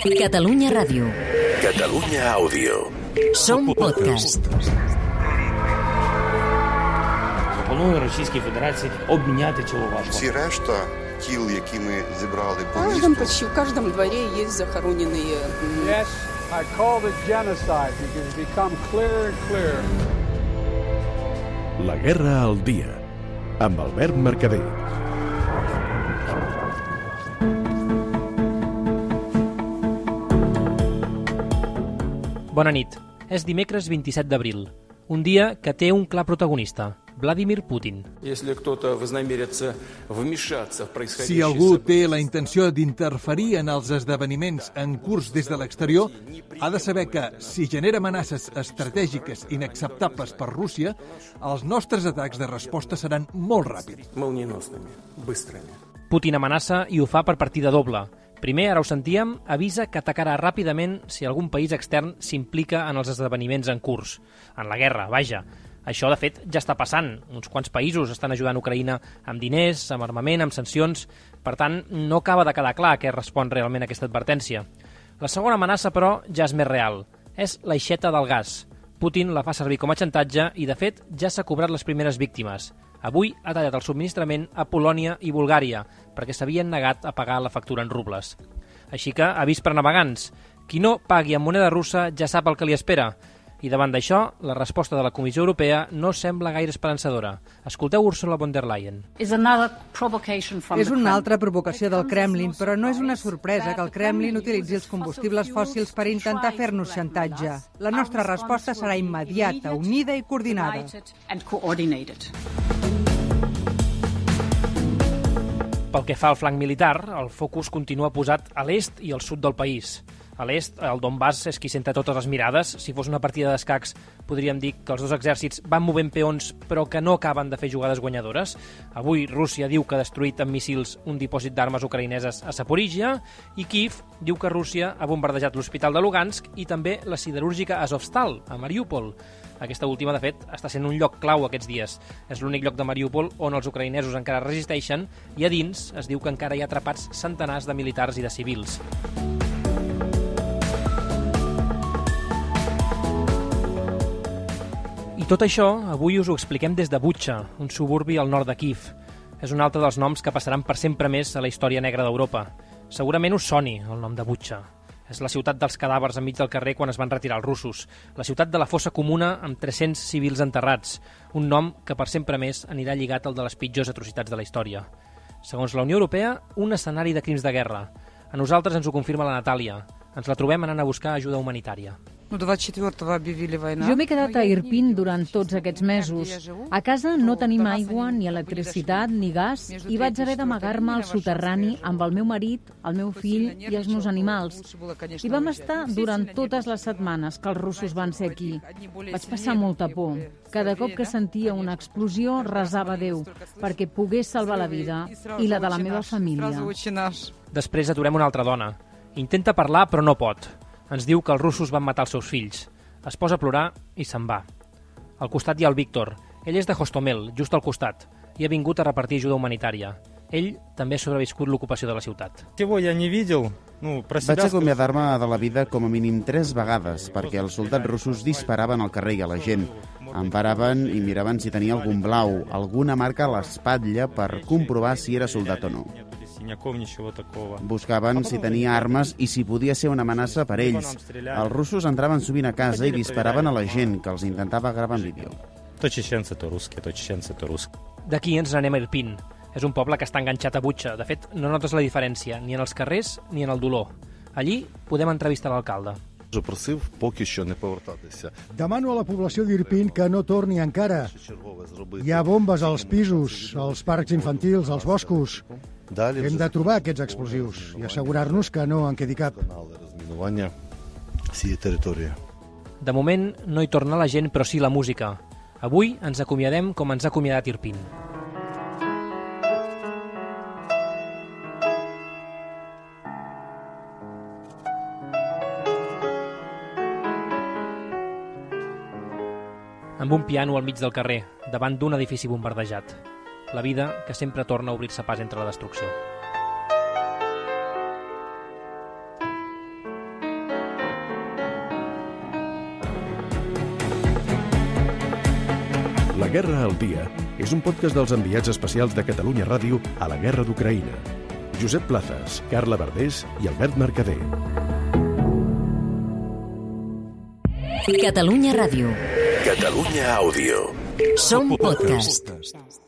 Catalunya Ràdio. Catalunya Àudio. Som podcast. Пропоную Російській Федерації обміняти цю важку. Всі решта тіл, які ми зібрали по місту, почти в каждом дворе есть захороненные м, Yes, I call it genocide because it's become clearer and clearer. La guerra al dia. Amb Albert Mercader. Bona nit. És dimecres 27 d'abril, un dia que té un clar protagonista, Vladimir Putin. Si algú té la intenció d'interferir en els esdeveniments en curs des de l'exterior, ha de saber que, si genera amenaces estratègiques inacceptables per Rússia, els nostres atacs de resposta seran molt ràpids. Putin amenaça i ho fa per partida doble – Primer, ara ho sentíem, avisa que atacarà ràpidament si algun país extern s'implica en els esdeveniments en curs. En la guerra, vaja. Això, de fet, ja està passant. Uns quants països estan ajudant Ucraïna amb diners, amb armament, amb sancions. Per tant, no acaba de quedar clar què respon realment a aquesta advertència. La segona amenaça, però, ja és més real. És l'aixeta del gas. Putin la fa servir com a xantatge i, de fet, ja s'ha cobrat les primeres víctimes. Avui ha tallat el subministrament a Polònia i Bulgària perquè s'havien negat a pagar la factura en rubles. Així que, avís per navegants, qui no pagui en moneda russa ja sap el que li espera. I davant d'això, la resposta de la Comissió Europea no sembla gaire esperançadora. Escolteu Ursula von der Leyen. És una altra provocació del Kremlin, però no és una sorpresa que el Kremlin utilitzi els combustibles fòssils per intentar fer-nos xantatge. La nostra resposta serà immediata, unida i coordinada. Pel que fa al flanc militar, el focus continua posat a l'est i al sud del país. A l'est, el Donbass és qui centra totes les mirades. Si fos una partida d'escacs, podríem dir que els dos exèrcits van movent peons, però que no acaben de fer jugades guanyadores. Avui, Rússia diu que ha destruït amb míssils un dipòsit d'armes ucraïneses a Saporígia i Kiev diu que Rússia ha bombardejat l'hospital de Lugansk i també la siderúrgica Azovstal, a Mariupol. Aquesta última, de fet, està sent un lloc clau aquests dies. És l'únic lloc de Mariupol on els ucraïnesos encara resisteixen i a dins es diu que encara hi ha atrapats centenars de militars i de civils. Tot això avui us ho expliquem des de Butxa, un suburbi al nord de Kiev. És un altre dels noms que passaran per sempre més a la història negra d'Europa. Segurament us soni el nom de Butxa. És la ciutat dels cadàvers enmig del carrer quan es van retirar els russos. La ciutat de la fossa comuna amb 300 civils enterrats. Un nom que per sempre més anirà lligat al de les pitjors atrocitats de la història. Segons la Unió Europea, un escenari de crims de guerra. A nosaltres ens ho confirma la Natàlia. Ens la trobem anant a buscar ajuda humanitària. Jo m'he quedat a Irpin durant tots aquests mesos. A casa no tenim aigua, ni electricitat, ni gas, i vaig haver d'amagar-me al soterrani amb el meu marit, el meu fill i els meus animals. I vam estar durant totes les setmanes que els russos van ser aquí. Vaig passar molta por. Cada cop que sentia una explosió, resava Déu perquè pogués salvar la vida i la de la meva família. Després aturem una altra dona. Intenta parlar, però no pot. Ens diu que els russos van matar els seus fills. Es posa a plorar i se'n va. Al costat hi ha el Víctor. Ell és de Hostomel, just al costat, i ha vingut a repartir ajuda humanitària. Ell també ha sobreviscut l'ocupació de la ciutat. Vaig acomiadar-me de la vida com a mínim tres vegades perquè els soldats russos disparaven al carrer i a la gent. Em paraven i miraven si tenia algun blau, alguna marca a l'espatlla per comprovar si era soldat o no. Buscaven si tenia armes i si podia ser una amenaça per ells. Els russos entraven sovint a casa i disparaven a la gent que els intentava gravar en vídeo. D'aquí ens n'anem a Irpin. És un poble que està enganxat a Butxa. De fet, no notes la diferència, ni en els carrers ni en el dolor. Allí podem entrevistar l'alcalde. просив поки що не повертатися. Demano a la població d'Irpin que no torni encara. Hi ha bombes als pisos, als parcs infantils, als boscos. Hem de trobar aquests explosius i assegurar-nos que no en quedi cap. De moment no hi torna la gent, però sí la música. Avui ens acomiadem com ens ha acomiadat Irpin. amb un piano al mig del carrer, davant d'un edifici bombardejat la vida que sempre torna a obrir-se pas entre la destrucció. La Guerra al Dia és un podcast dels enviats especials de Catalunya Ràdio a la Guerra d'Ucraïna. Josep Plazas, Carla Verdés i Albert Mercader. Catalunya Ràdio. Catalunya Àudio. Som podcast. podcast.